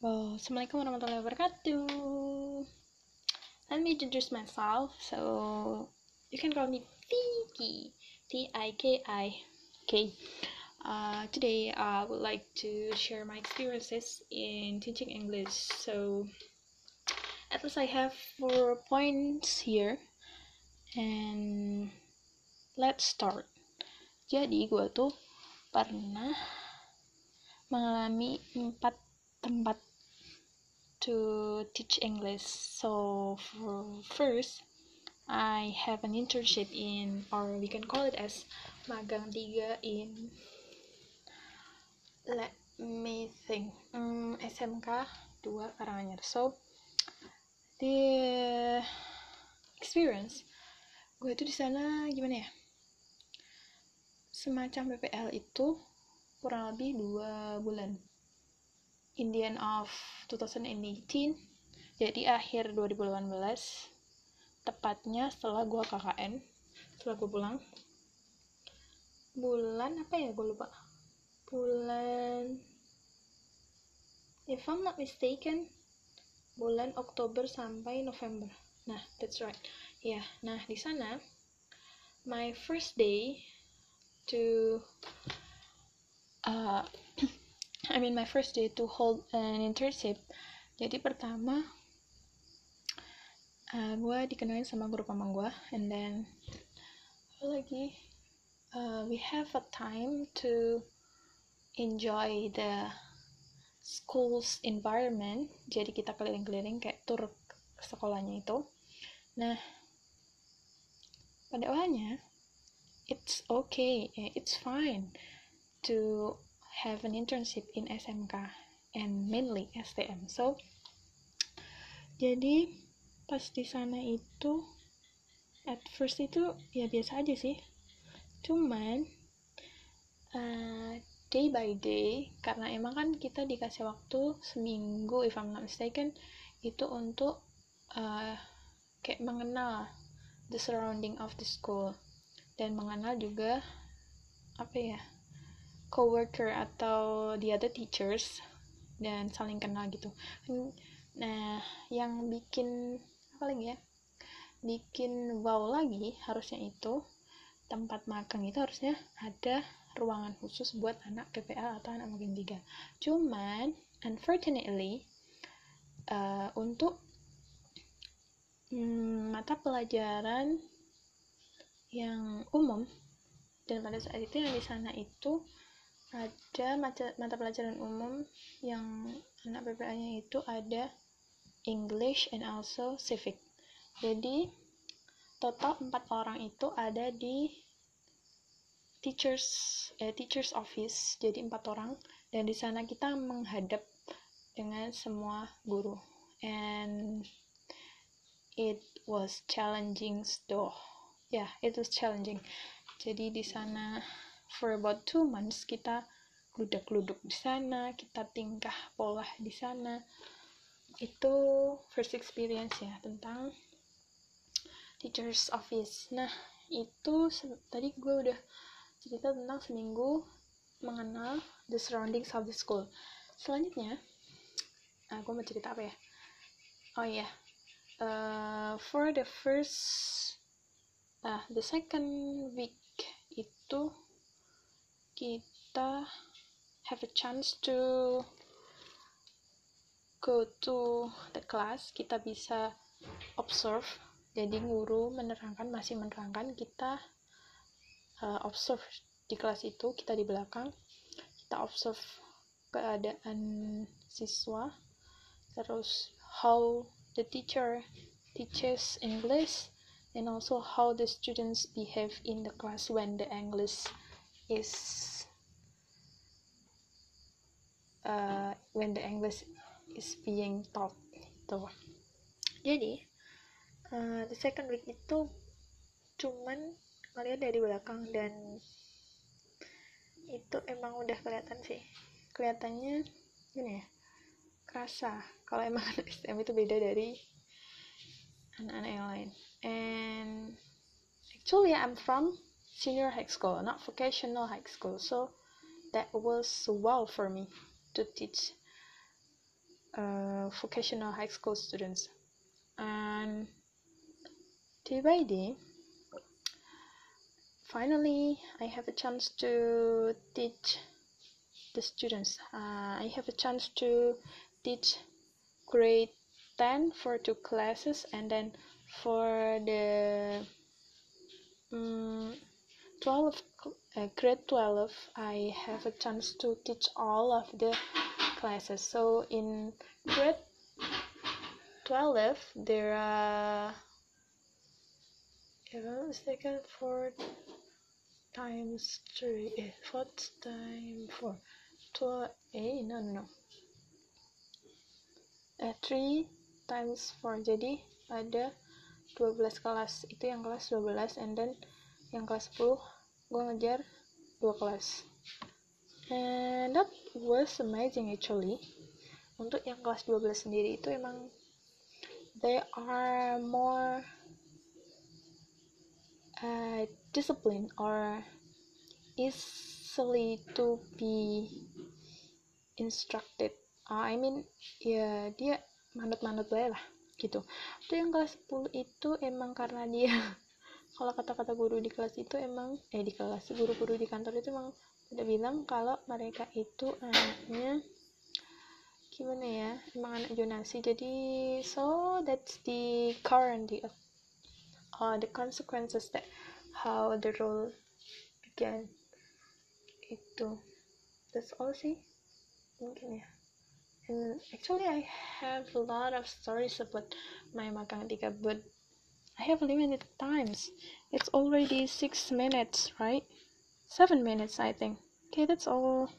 Assalamualaikum warahmatullahi wabarakatuh. Let me introduce myself. So you can call me Tiki, T I K I K. Uh, today I would like to share my experiences in teaching English. So at least I have four points here, and let's start. Jadi gue tuh pernah mengalami empat tempat to teach English. So first, I have an internship in, or we can call it as magang tiga in. Let me think. Hmm, SMK 2 Karanganyar. So the experience gue itu di sana gimana ya? Semacam PPL itu kurang lebih dua bulan in the end of 2018 jadi akhir 2018 tepatnya setelah gue KKN setelah gue pulang. Bulan apa ya? Gue lupa. Bulan if I'm not mistaken bulan Oktober sampai November. Nah that's right. Ya yeah. nah di sana my first day to uh, I mean my first day to hold an internship. Jadi pertama uh, gue dikenalin sama guru mama gue and then lagi? Uh, we have a time to enjoy the school's environment. Jadi kita keliling-keliling kayak ke sekolahnya itu. Nah pada awalnya it's okay it's fine to have an internship in SMK and mainly STM. So, jadi pas di sana itu at first itu ya biasa aja sih. Cuman uh, day by day karena emang kan kita dikasih waktu seminggu if I'm not mistaken itu untuk uh, kayak mengenal the surrounding of the school dan mengenal juga apa ya coworker atau the other teachers dan saling kenal gitu. Nah yang bikin apa lagi ya bikin wow lagi harusnya itu tempat magang itu harusnya ada ruangan khusus buat anak PPL atau anak magang tiga. Cuman unfortunately uh, untuk hmm, mata pelajaran yang umum dan pada saat itu yang di sana itu ada mata, pelajaran umum yang anak PPA-nya itu ada English and also Civic. Jadi total empat orang itu ada di teachers eh, teachers office. Jadi empat orang dan di sana kita menghadap dengan semua guru. And it was challenging though. Ya, yeah, it was challenging. Jadi di sana for about two months kita ludak-luduk di sana, kita tingkah pola di sana. Itu first experience ya tentang teacher's office. Nah, itu tadi gue udah cerita tentang seminggu mengenal the surroundings of the school. Selanjutnya, nah, gue mau cerita apa ya? Oh iya, yeah. uh, for the first, uh, the second week itu kita have a chance to go to the class. Kita bisa observe jadi guru menerangkan masih menerangkan kita uh, observe di kelas itu kita di belakang. Kita observe keadaan siswa. Terus how the teacher teaches English and also how the students behave in the class when the English is uh, when the English is being taught itu jadi uh, the second week itu cuman ngeliat dari belakang dan itu emang udah kelihatan sih. Kelihatannya gini ya kerasa. Kalau emang anak STM itu beda dari anak-anak yang lain. And actually I'm from senior high school, not vocational high school. So that was wow for me to teach uh, vocational high school students and day by day finally i have a chance to teach the students uh, i have a chance to teach grade 10 for two classes and then for the um, 12 uh, grade 12 i have a chance to teach all of the classes. So in grade 12 there are if I'm mistaken four times three eh, four times four twelve eh no no eh, three times four jadi ada 12 kelas. Itu yang kelas 12 and then yang kelas 10 gue ngejar dua kelas. And that was amazing actually untuk yang kelas 12 sendiri itu emang they are more uh, disciplined or easily to be instructed. Uh, I mean ya dia manut-manut lah gitu. Itu yang kelas 10 itu emang karena dia kalau kata-kata guru di kelas itu emang eh di kelas guru-guru di kantor itu emang udah bilang kalau mereka itu anaknya gimana ya emang anak jonasi. Jadi so that's the current the uh, the consequences that how the role began. Itu. That's all sih. Mungkin ya. And actually I have a lot of stories about my magang tiga but I have limited times. It's already six minutes right? Seven minutes I think. Okay that's all